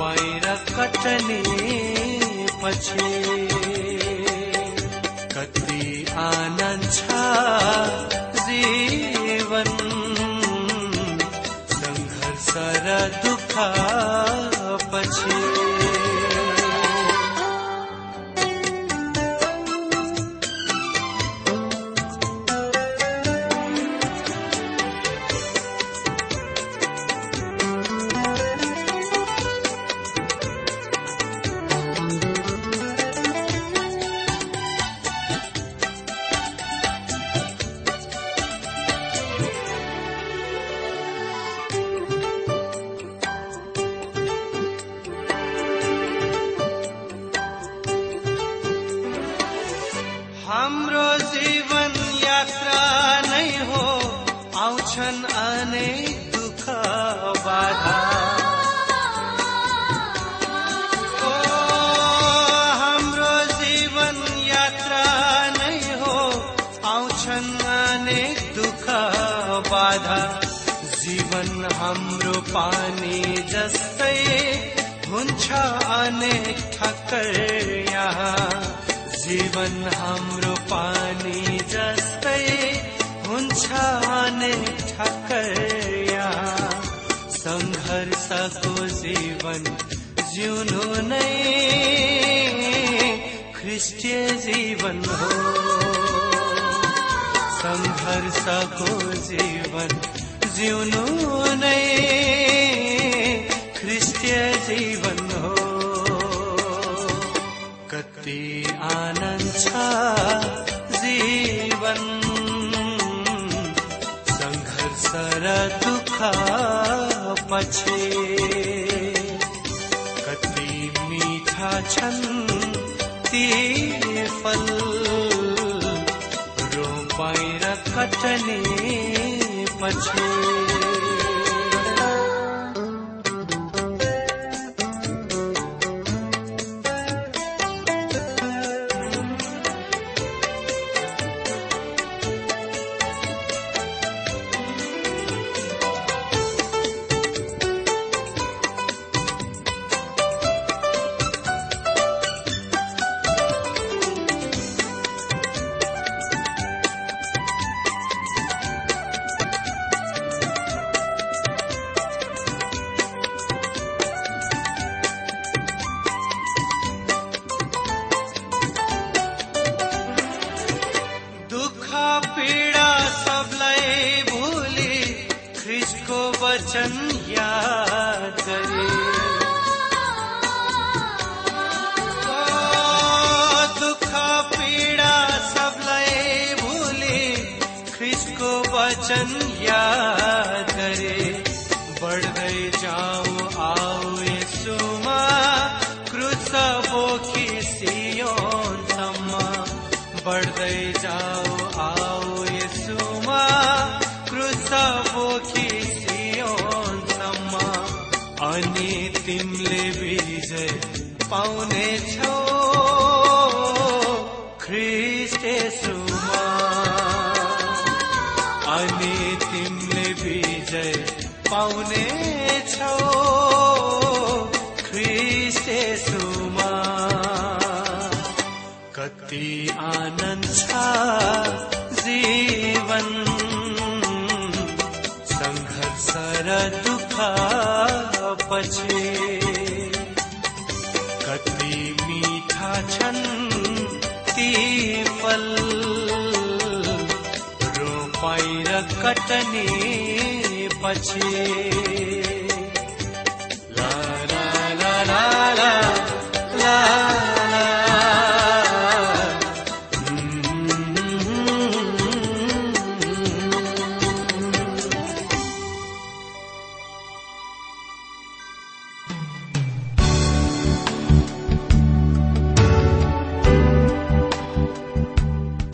रोपाइ र कटने पछि। कति आनन्द छ जीवन सङ्घर्ष र दुःख आउँछन् अनेक दुःख बाधा। ओ, हाम्रो जीवन यात्रा नै हो। आउँछन् अनेक दुःख बाधा। जीवन हाम्रो पानी जस्तै हुन्छ अनेक ठक्कर यहाँ। जीवन हाम्रो पानी जस्तै हुन्छ अनेक ठक्कर यहाँ सङ्घर्षको जीवन जिउनु नै ख्रिस्टीय जीवन हो। सङ्घर्षको जीवन जिउनु नै ख्रिस्टीय जीवन हो। कति आनन्द पछि। कति मिठा छन् ती फल। रोपाइ र कटने पछि। तिमीले विजय पाउने छौ। ख्रिस्टेसुमा कति आनन्द छ जीवन। सङ्घर्ष र दुःख पछि कटनी पछि।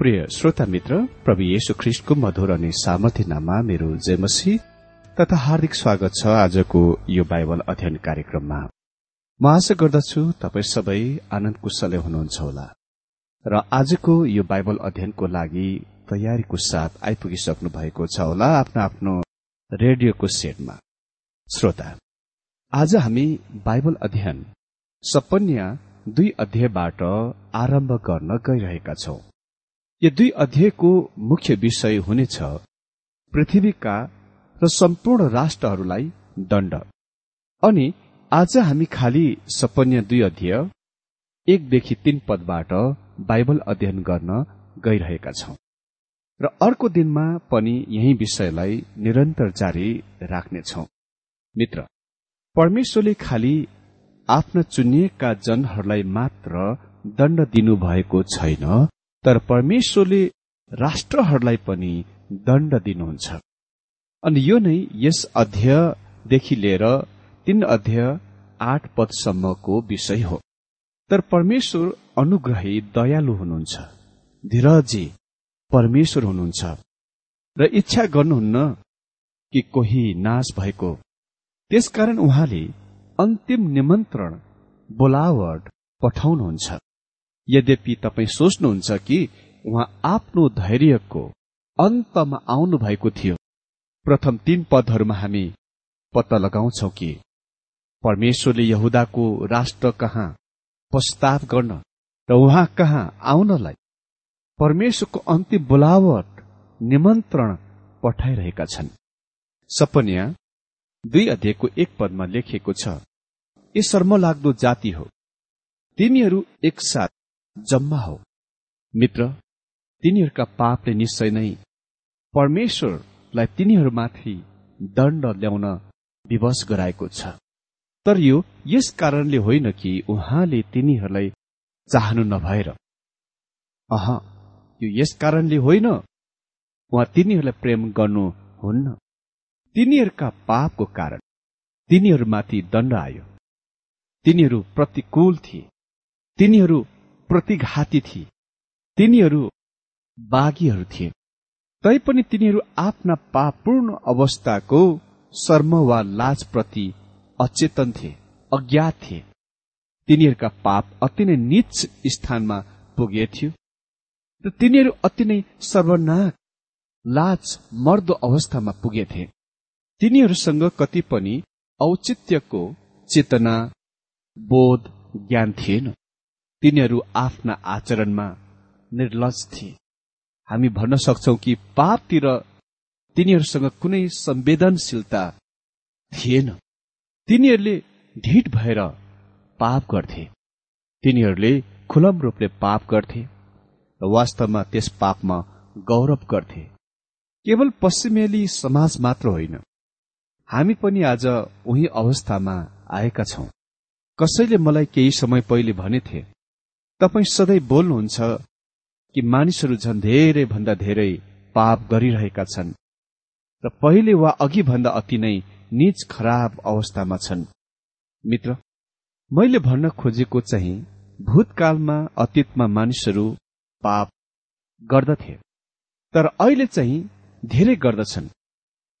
प्रिय श्रोता मित्र प्रभु येशु ख्रिष्टको मधुर अनि सामर्थ्य नाममा मेरो जयमसी तथा हार्दिक स्वागत छ आजको यो बाइबल अध्ययन कार्यक्रममा। म आशा गर्दछु तपाईँ सबै आनन्द कुशलै हुनुहुन्छ होला। र आजको यो बाइबल अध्ययनको लागि तयारीको साथ आइपुगिसक्नु भएको छ होला आफ्नो आफ्नो रेडियोको सेटमा। श्रोता आज हामी बाइबल अध्ययन सपन्या दुई अध्यायबाट आरम्भ गर्न गइरहेका छौं। यो दुई अध्यायको मुख्य विषय हुनेछ पृथ्वीका र सम्पूर्ण राष्ट्रहरूलाई दण्ड। अनि आज हामी खालि सपन्य दुई अध्याय एकदेखि तीन पदबाट बाइबल अध्ययन गर्न गइरहेका छौं। र अर्को दिनमा पनि यही विषयलाई निरन्तर जारी राख्नेछौ। मित्र परमेश्वरले खालि आफ्ना चुनिएका जनहरूलाई मात्र दण्ड दिनुभएको छैन तर परमेश्वरले राष्ट्रहरूलाई पनि दण्ड दिनुहुन्छ। अनि यो नै यस अध्यायदेखि लिएर तीन अध्याय आठ पदसम्मको विषय हो। तर परमेश्वर अनुग्रही दयालु हुनुहुन्छ। धीरजी परमेश्वर हुनुहुन्छ। र इच्छा गर्नुहुन्न कि कोही नाश भएको। त्यसकारण उहाँले अन्तिम निमन्त्रण बोलावट पठाउनुहुन्छ। यद्यपि तपाईँ सोच्नुहुन्छ कि उहाँ आफ्नो धैर्यको अन्तमा आउनु भएको थियो प्रथम तीन पदहरूमा हामी पत्ता लगाउँछौ कि परमेश्वरले यहुदाको राष्ट्र कहाँ पश्चाताप गर्न र उहाँ कहाँ आउनलाई परमेश्वरको अन्तिम बोलावट निमन्त्रण पठाइरहेका छन्। सपन्या दुई अध्यायको एक पदमा लेखिएको छ यी शर्मलाग्दो जाति हो तिनीहरू एकसाथ जम्मा हो। मित्र तिनीहरूका पापले निश्चय नै परमेश्वरलाई तिनीहरूमाथि दण्ड ल्याउन विवश गराएको छ। तर यो यस कारणले होइन कि उहाँले तिनीहरूलाई चाहनु नभएर। अह यो यस कारणले होइन। उहाँ तिनीहरूलाई प्रेम गर्नुहुन्न तिनीहरूका पापको कारण तिनीहरूमाथि दण्ड आयो। तिनीहरू प्रतिकूल थिए। तिनीहरू प्रतिघाती थिए। तिनीहरू बाघीहरू थिए। तैपनि तिनीहरू आफ्ना पापपूर्ण अवस्थाको शर्म वा लाजप्रति अचेतन थिए अज्ञात थिए। तिनीहरूका पाप अति नै निच स्थानमा पुगे थियो र तिनीहरू अति नै सर्वनाक लाज मर्दो अवस्थामा पुगेथे तिनीहरूसँग कति पनि औचित्यको चेतना बोध ज्ञान थिएन। तिनीहरू आफ्ना आचरणमा निर्लज थिए। हामी भन्न सक्छौ कि पापतिर तिनीहरूसँग कुनै संवेदनशीलता थिएन। तिनीहरूले ढिट भएर पाप गर्थे। तिनीहरूले खुलम रूपले पाप गर्थे वास्तवमा त्यस पापमा गौरव गर्थे। केवल पश्चिमेली समाज मात्र होइन। हामी पनि आज उही अवस्थामा आएका छौं। कसैले मलाई केही समय पहिले भनेथे तपाईँ सधैँ बोल्नुहुन्छ कि मानिसहरू झन् धेरै भन्दा धेरै पाप गरिरहेका छन् र पहिले वा अघि भन्दा अति नै निज खराब अवस्थामा छन्। मित्र मैले भन्न खोजेको चाहिँ भूतकालमा अतीतमा मानिसहरू पाप गर्दथे तर अहिले चाहिँ धेरै गर्दछन्।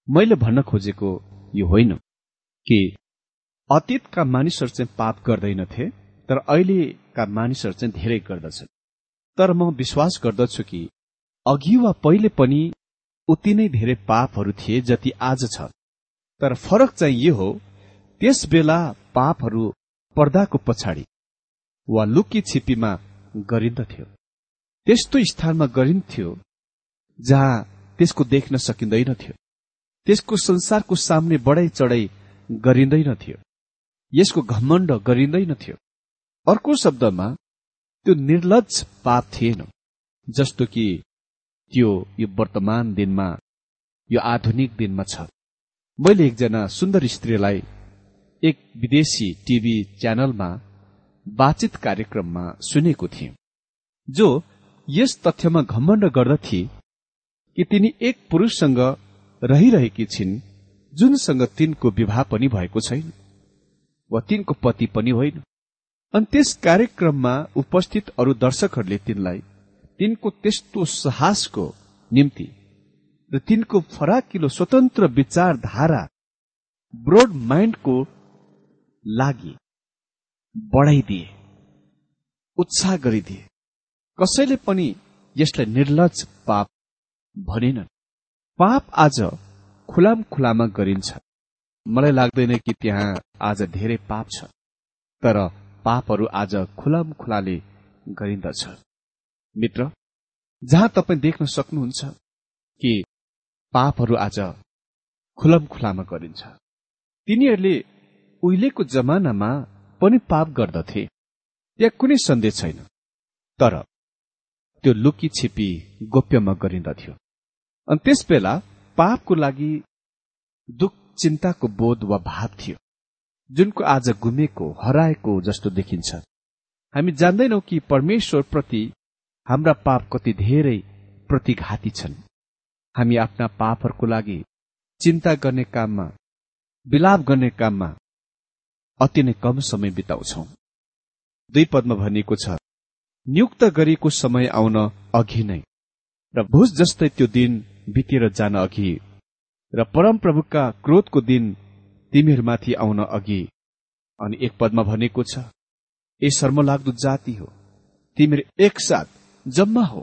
मैले भन्न खोजेको यो होइन कि अतीतका मानिसहरू चाहिँ पाप गर्दैनथे तर अहिलेका मानिसहरू चाहिँ धेरै गर्दछन्। तर म विश्वास गर्दछु कि अघि वा पहिले पनि उति नै धेरै पापहरू थिए जति आज छ। तर फरक चाहिँ यो हो त्यस बेला पापहरू पर्दाको पछाडि वा लुकी छिपीमा गरिन्दथ्यो। त्यस्तो स्थानमा गरिन्थ्यो जहाँ त्यसको देख्न सकिँदैनथ्यो। त्यसको संसारको सामने बढाइ चढाइ गरिँदैनथ्यो। यसको घमण्ड गरिँदैनथ्यो। अर्को शब्दमा त्यो निर्लज पाप थिएन जस्तो कि त्यो यो वर्तमान दिनमा यो आधुनिक दिनमा छ। मैले एकजना सुन्दर स्त्रीलाई एक विदेशी टिभी च्यानलमा बातचित कार्यक्रममा सुनेको थिएँ जो यस तथ्यमा घमण्ड गर्दथे कि तिनी एक पुरुषसँग रहिरहेकी छिन् जुनसँग तिनको विवाह पनि भएको छैन वा तिनको पति पनि होइन। अनि त्यस कार्यक्रममा उपस्थित अरू दर्शकहरूले तिनलाई तिनको त्यस्तो साहसको निम्ति र तिनको फराकिलो स्वतन्त्र विचारधारा ब्रोड माइन्डको लागि बढाइदिए उत्साह गरिदिए। कसैले पनि यसलाई निर्लज पाप भनेनन्। पाप आज खुलाम खुलामा गरिन्छ। मलाई लाग्दैन कि त्यहाँ आज धेरै पाप छ तर पापहरू आज खुलाम खुलाले गरिन्दछ। मित्र जहाँ तपाईँ देख्न सक्नुहुन्छ कि पापहरू आज खुलम खुलामा गरिन्छ तिनीहरूले उहिलेको जमानामा पनि पाप गर्दथे त्यहाँ कुनै सन्देश छैन। तर त्यो लुकी छिपी गोप्यमा गरिन्दथ्यो। अनि त्यस बेला पापको लागि दुख चिन्ताको बोध वा भाव थियो। जुनको आज गुमेको हराएको जस्तो देखिन्छ। हामी जान्दैनौ कि परमेश्वर प्रति हाम्रा पाप कति धेरै प्रतिघाती छन्। हामी आफ्ना पापहरूको लागि चिन्ता गर्ने काममा विलाप गर्ने काममा अति नै कम समय बिताउँछौ। दुई पदमा भनिएको छ नियुक्त गरिएको समय आउन अघि नै र भुज जस्तै त्यो दिन बितेर जान अघि र परमप्रभुका क्रोधको दिन तिमीहरूमाथि आउन अघि अनि एक पदमा भनेको छ ए शर्मलाग्दो जाति हो तिमीहरू एकसाथ जम्मा हो।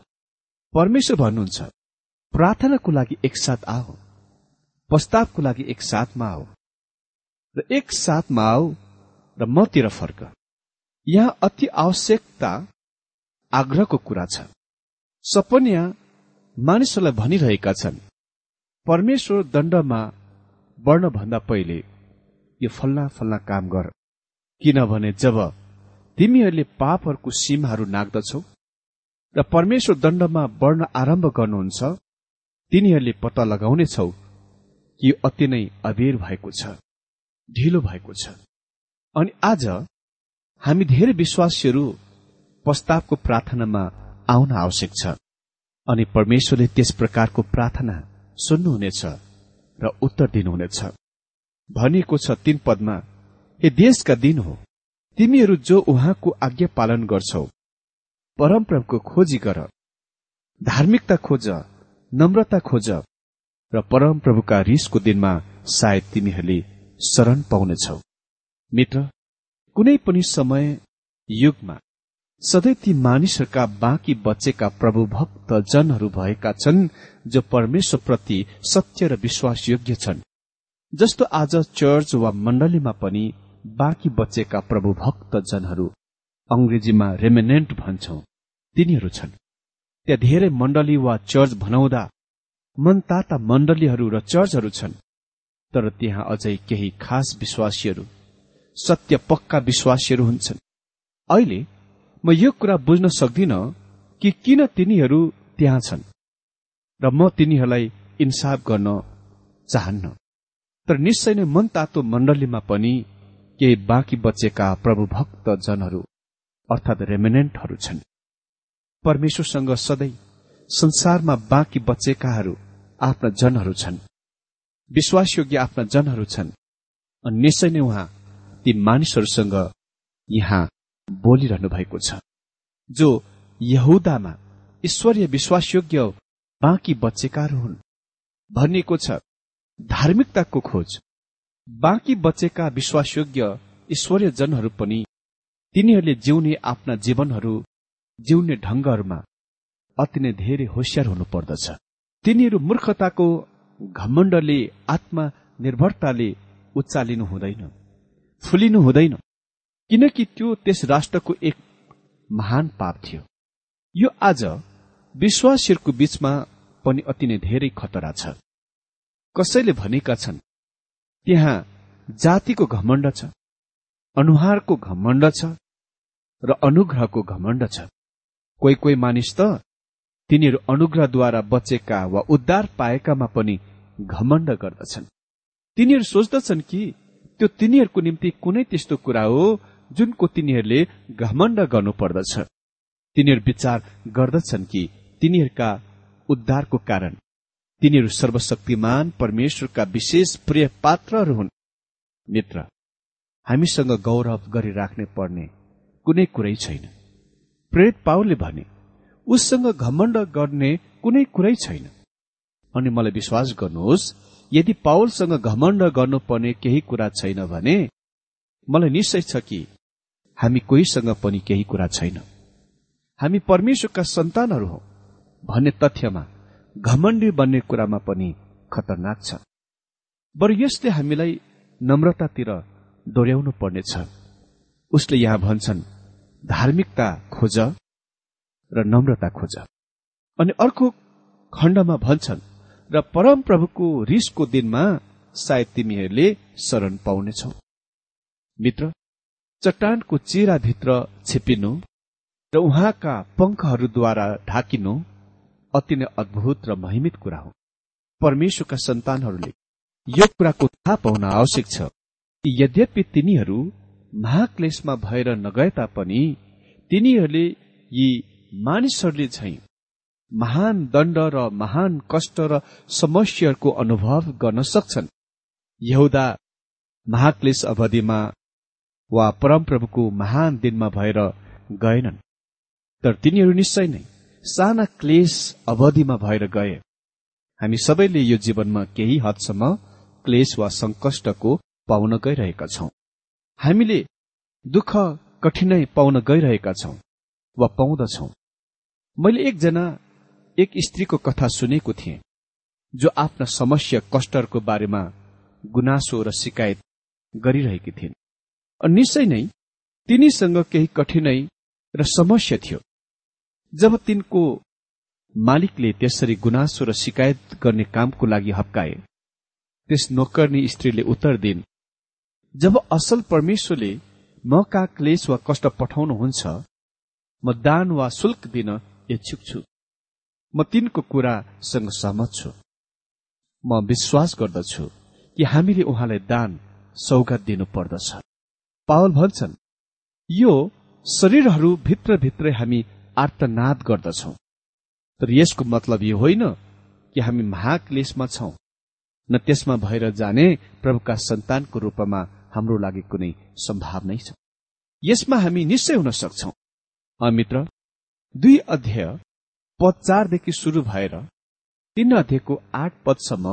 परमेश्वर भन्नुहुन्छ प्रार्थनाको लागि एकसाथ आओ प्रस्तावको लागि एक साथमा आओ र एक साथमा आओ र मतिर फर्क। यहाँ अति आवश्यकता आग्रहको कुरा छ। सपन्या मानिसहरूलाई भनिरहेका छन् परमेश्वर दण्डमा बढ्नभन्दा पहिले यो फल्ला फल्ला काम गर। किनभने जब तिमीहरूले पापहरूको सीमाहरू नाग्दछौ र परमेश्वर दण्डमा बढ्न आरम्भ गर्नुहुन्छ तिनीहरूले पत्ता लगाउनेछौ कि अति नै अबेर भएको छ ढिलो भएको छ। अनि आज हामी धेरै विश्वासीहरू प्रस्तावको प्रार्थनामा आउन आवश्यक छ अनि परमेश्वरले त्यस प्रकारको प्रार्थना सुन्नुहुनेछ र उत्तर दिनुहुनेछ। भनिएको छ तीन पदमा ए देशका दिन हो तिमीहरू जो उहाँको आज्ञा पालन गर्छौ परमप्रभुको खोजी गर। धार्मिकता खोज नम्रता खोज र परमप्रभुका रिसको दिनमा सायद तिमीहरूले शरण पाउनेछौ। मित्र कुनै पनि समय युगमा सधैँ ती मानिसहरूका बाँकी बचेका प्रभुभक्त जनहरू भएका छन् जो परमेश्वरप्रति सत्य र विश्वासयोग्य छन्। जस्तो आज चर्च वा मण्डलीमा पनि बाँकी बचेका प्रभुभक्त जनहरू अंग्रेजीमा रेमेनेन्ट भन्छौ। तिनीहरू छन्। त्यहाँ धेरै मण्डली वा चर्च भनाउँदा मनताता मण्डलीहरू र चर्चहरू छन्। तर त्यहाँ अझै केही खास विश्वासीहरू सत्य पक्का विश्वासीहरू हुन्छन्। अहिले म यो कुरा बुझ्न सक्दिन कि किन तिनीहरू त्यहाँ छन् र म तिनीहरूलाई इन्साफ गर्न चाहन्न। तर निश्चय नै मन तातो मण्डलीमा पनि केही बाँकी बचेका प्रभु भक्त जनहरू अर्थात् रेमिनेन्टहरू छन्। परमेश्वरसँग सधैँ संसारमा बाँकी बचेकाहरू आफ्ना जनहरू छन्। विश्वासयोग्य आफ्ना जनहरू छन्। अनि निश्चय नै उहाँ ती मानिसहरूसँग यहाँ बोलिरहनु भएको छ। जो यहुदामा ईश्वरीय विश्वासयोग्य बाँकी बचेकाहरू हुन् भनिएको छ धार्मिकताको खोज। बाँकी बचेका विश्वासयोग्य ईश्वरीय जनहरू पनि तिनीहरूले जिउने आफ्ना जीवनहरू जिउने ढंगहरूमा अति नै धेरै होसियार हुनुपर्दछ। तिनीहरू मूर्खताको घमण्डले आत्मा निर्भरताले उचालिनु हुँदैन फुलिनु हुँदैन किनकि त्यो त्यस राष्ट्रको एक महान पाप थियो। यो आज विश्वासीहरूको बीचमा पनि अति नै धेरै खतरा छ। कसैले भनेका छन् त्यहाँ जातिको घमण्ड छ अनुहारको घमण्ड छ र अनुग्रहको घमण्ड छ। कोही कोही मानिस त तिनीहरू अनुग्रहद्वारा बचेका वा उद्धार पाएकामा पनि घमण्ड गर्दछन्। तिनीहरू सोच्दछन् कि त्यो तिनीहरूको निम्ति कुनै त्यस्तो कुरा हो जुनको तिनीहरूले घमण्ड गर्नुपर्दछ। तिनीहरू विचार गर्दछन् कि तिनीहरूका उद्धारको कारण तिनीहरू सर्वशक्तिमान परमेश्वरका विशेष प्रिय पात्रहरू हुन्। मित्र हामीसँग गौरव गरिराख्ने पर्ने कुनै कुरै छैन। प्रेरित पावलले भने उससँग घमण्ड गर्ने कुनै कुरै छैन। अनि मलाई विश्वास गर्नुहोस् यदि पावलसँग घमण्ड गर्नुपर्ने केही कुरा छैन भने मलाई निश्चय छ कि हामी कोहीसँग पनि केही कुरा छैन। हामी परमेश्वरका सन्तानहरू हौ। भन्ने तथ्यमा घमण्डी बन्ने कुरामा पनि खतरनाक छ। बरु यसले हामीलाई नम्रतातिर दोहोऱ्याउनु पर्नेछ। उसले यहाँ भन्छन् धार्मिकता खोज र नम्रता खोज। अनि अर्को खण्डमा भन्छन् र परम प्रभुको रिसको दिनमा सायद तिमीहरूले शरण पाउनेछौ। मित्र चट्टानको चिराभित्र छिपिनु र उहाँका पंखहरूद्वारा ढाकिनु अति नै अद्भुत र महिमित कुरा हो। परमेश्वरका सन्तानहरूले यो कुराको थाहा पाउन आवश्यक छ यद्यपि तिनीहरू महाक्लेशमा भएर नगए तापनि तिनीहरूले यी मानिसहरूले झै महान दण्ड र महान कष्ट र समस्याहरूको अनुभव गर्न सक्छन्। यहुदा महाक्लेश अवधिमा वा परमप्रभुको महान दिनमा भएर गएनन्। तर तिनीहरू निश्चय नै साना क्लेश अवधिमा भएर गए। हामी सबैले यो जीवनमा केही हदसम्म क्लेश वा संकष्टको पाउन गइरहेका छौं। हामीले दुःख कठिनाई पाउन गइरहेका छौं वा पाउँदछौ। मैले एकजना एक स्त्रीको कथा सुनेको थिएँ जो आफ्ना समस्या कष्टहरूको बारेमा गुनासो र शिकायत गरिरहेकी थिइन्। निश्चय नै तिनीसँग केही कठिनाई र समस्या थियो। जब तिनको मालिकले त्यसरी गुनासो र शिकायत गर्ने कामको लागि हप्काए त्यस नोकर्नी स्त्रीले उत्तर दिन् जब असल परमेश्वरले म का क्लेश वा कष्ट पठाउनुहुन्छ म दान वा शुल्क दिन इच्छुक छु। म तिनको कुरासँग सहमत छु। म विश्वास गर्दछु कि हामीले उहाँलाई दान सौगात दिनु पर्दछ पावल भन्छन् यो शरीरहरू भित्रभित्रै हामी आर्तनाद गर्दछौ। तर यसको मतलब यो होइन कि हामी महाक्लेशमा छौं न त्यसमा भएर जाने प्रभुका सन्तानको रूपमा हाम्रो लागि कुनै सम्भावनै छ। यसमा हामी निश्चय हुन सक्छौ। अमित्र दुई अध्याय पद चारदेखि शुरू भएर तीन अध्यायको आठ पदसम्म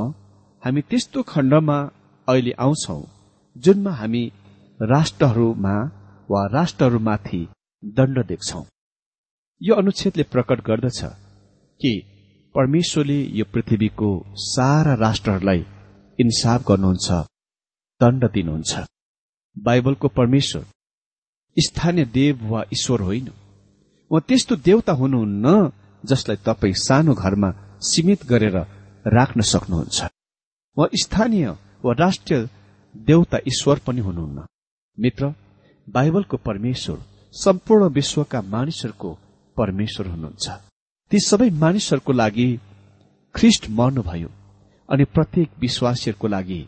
हामी त्यस्तो खण्डमा अहिले आउँछौ जुनमा हामी राष्ट्रहरूमा वा राष्ट्रहरूमाथि दण्ड देख्छौ। यो अनुच्छेदले प्रकट गर्दछ कि परमेश्वरले यो पृथ्वीको सारा राष्ट्रहरूलाई इन्साफ गर्नुहुन्छ दण्ड दिनुहुन्छ। बाइबलको परमेश्वर स्थानीय देव वा ईश्वर होइन। वा त्यस्तो देवता हुनुहुन्न जसलाई तपाईँ सानो घरमा सीमित गरेर राख्न सक्नुहुन्छ। वा स्थानीय वा राष्ट्रिय देवता ईश्वर पनि हुनुहुन्न। मित्र बाइबलको परमेश्वर सम्पूर्ण विश्वका मानिसहरूको परमेश्वर हुनुहुन्छ। ती सबै मानिसहरूको लागि ख्रिस्ट मर्नुभयो अनि प्रत्येक विश्वासीहरूको लागि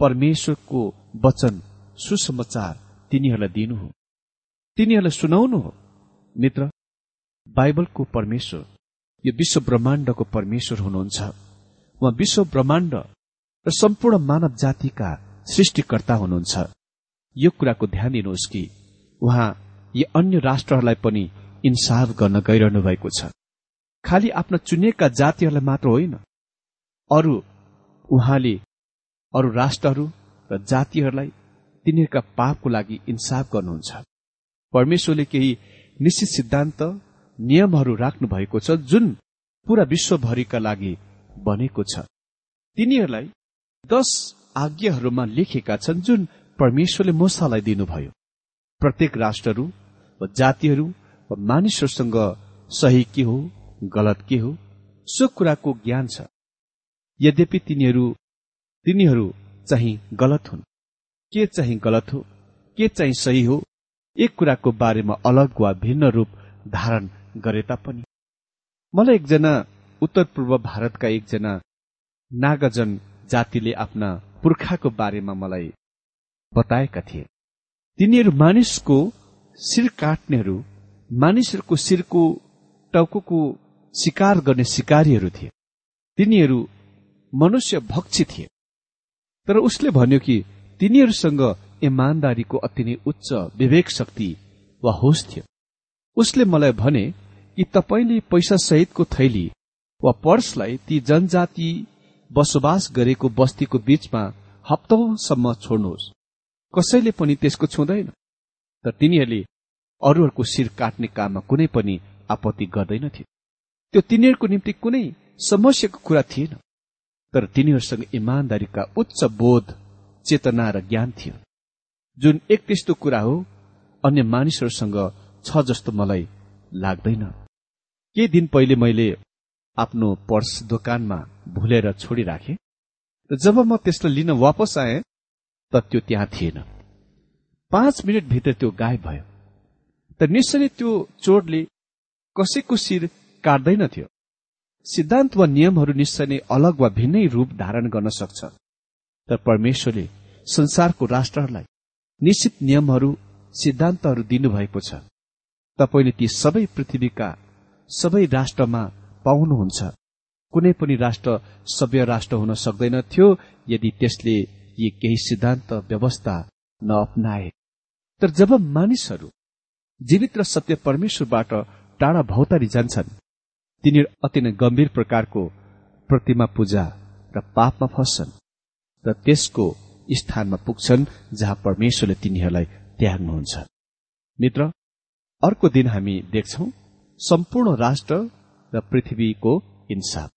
परमेश्वरको वचन सुसमाचार तिनीहरूलाई दिनु हो। तिनीहरूलाई सुनाउनु हो। मित्र बाइबलको परमेश्वर यो विश्व ब्रह्माण्डको परमेश्वर हुनुहुन्छ। उहाँ विश्व ब्रह्माण्ड र सम्पूर्ण मानव जातिका सृष्टिकर्ता हुनुहुन्छ। यो कुराको ध्यान दिनुहोस् कि उहाँ यी अन्य राष्ट्रहरूलाई पनि इन्साफ गर्न गइरहनु भएको छ। खालि आफ्ना चुनिएका जातिहरूलाई मात्र होइन अरू उहाँले अरू राष्ट्रहरू र जातिहरूलाई तिनीहरूका पापको लागि इन्साफ गर्नुहुन्छ। परमेश्वरले केही निश्चित सिद्धान्त नियमहरू राख्नु भएको छ जुन पूरा विश्वभरिका लागि बनेको छ। तिनीहरूलाई दश आज्ञाहरूमा लेखेका छन् जुन परमेश्वरले मोसालाई दिनुभयो। प्रत्येक राष्ट्रहरू वा जातिहरू मानिसहरूसँग सही के हो गलत के हो सो कुराको ज्ञान छ। यद्यपि तिनीहरू तिनीहरू चाहिँ गलत हुन्। के चाहिँ गलत हो के चाहिँ सही हो एक कुराको बारेमा अलग वा भिन्न रूप धारण गरे तापनि। मलाई एकजना उत्तर पूर्व भारतका एकजना नागजन जातिले आफ्ना पुर्खाको बारेमा मलाई बताएका थिए। तिनीहरू मानिसको शिर काट्नेहरू मानिसहरूको शिरको टाउको शिकार गर्ने शिकारीहरू थिए। तिनीहरू मनुष्य भक्षी थिए। तर उसले भन्यो कि तिनीहरूसँग इमान्दारीको अति नै उच्च विवेक शक्ति वा होस थियो। उसले मलाई भने कि तपाईँले पैसा सहितको थैली वा पर्सलाई ती जनजाति बसोबास गरेको बस्तीको बीचमा हप्तौंसम्म छोड्नुहोस्। कसैले पनि त्यसको छुँदैन। तर तिनीहरूले अरूहरूको शिर काट्ने काममा कुनै पनि आपत्ति गर्दैनथे त्यो तिनीहरूको निम्ति कुनै समस्याको कुरा थिएन। तर तिनीहरूसँग इमान्दारीका उच्च बोध चेतना र ज्ञान थियो। जुन एक त्यस्तो कुरा हो अन्य मानिसहरूसँग छ जस्तो मलाई लाग्दैन। केही दिन पहिले मैले आफ्नो पर्स दोकानमा भुलेर छोडिराखे? र जब म त्यसलाई लिन वापस आएँ त त्यो त्यहाँ थिएन। पाँच मिनटभित्र त्यो गायब भयो। तर निश्चय त्यो चोटले कसैको शिर काट्दैनथ्यो सिद्धान्त वा नियमहरू निश्चय नै अलग वा भिन्नै रूप धारण गर्न सक्छ। तर परमेश्वरले संसारको राष्ट्रहरूलाई निश्चित नियमहरू सिद्धान्तहरू दिनुभएको छ। तपाईँले ती सबै पृथ्वीका सबै राष्ट्रमा पाउनुहुन्छ। कुनै पनि राष्ट्र सभ्य राष्ट्र हुन सक्दैन थियो यदि त्यसले यी केही सिद्धान्त व्यवस्था नअपनाए। तर जब मानिसहरू जीवित र सत्य परमेश्वरबाट टाढा भौतारी जान्छन्। तिनीहरू अति नै गम्भीर प्रकारको प्रतिमा पूजा र पापमा फस्छन् र त्यसको स्थानमा पुग्छन् जहाँ परमेश्वरले तिनीहरूलाई त्याग्नुहुन्छ। मित्र अर्को दिन हामी देख्छौ सम्पूर्ण राष्ट्र र पृथ्वीको इन्साफ।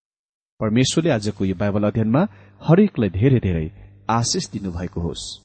परमेश्वरले आजको यो बाइबल अध्ययनमा हरेकलाई धेरै धेरै आशिष दिनुभएको होस्।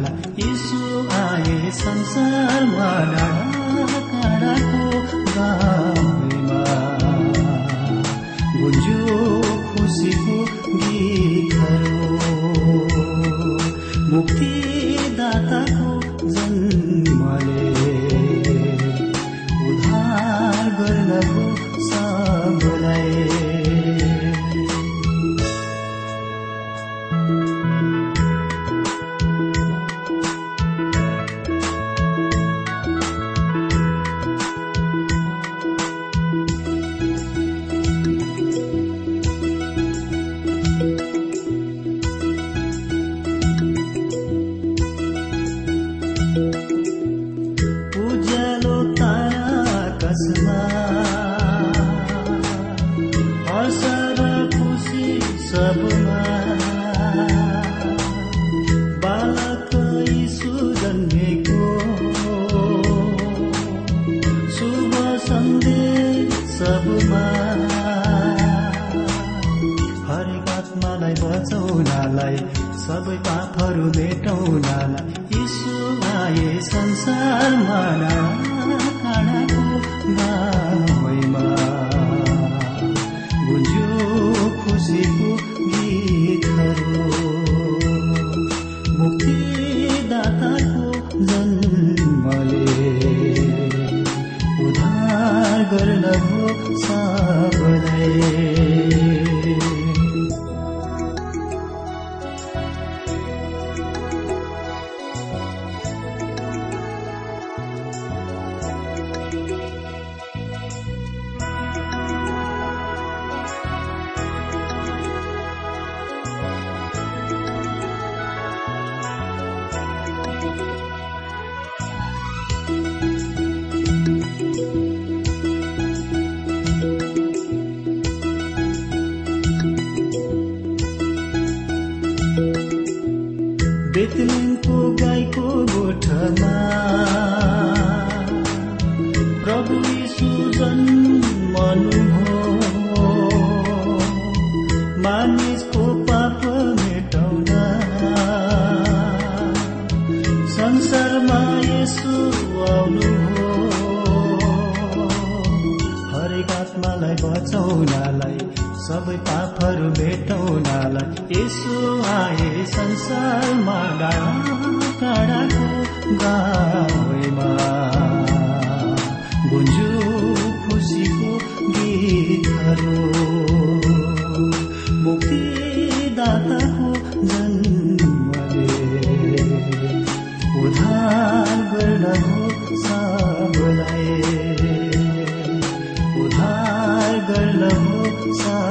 संसारमा डाँडा काँडाको गाउँमा। गुन्जो खुसीको गीतहरू। मुक्तिदाताको जन्मले हरेक आत्मालाई बचाउनलाई सबै पापहरू मेटाउनलाई यीशु संसारमा हो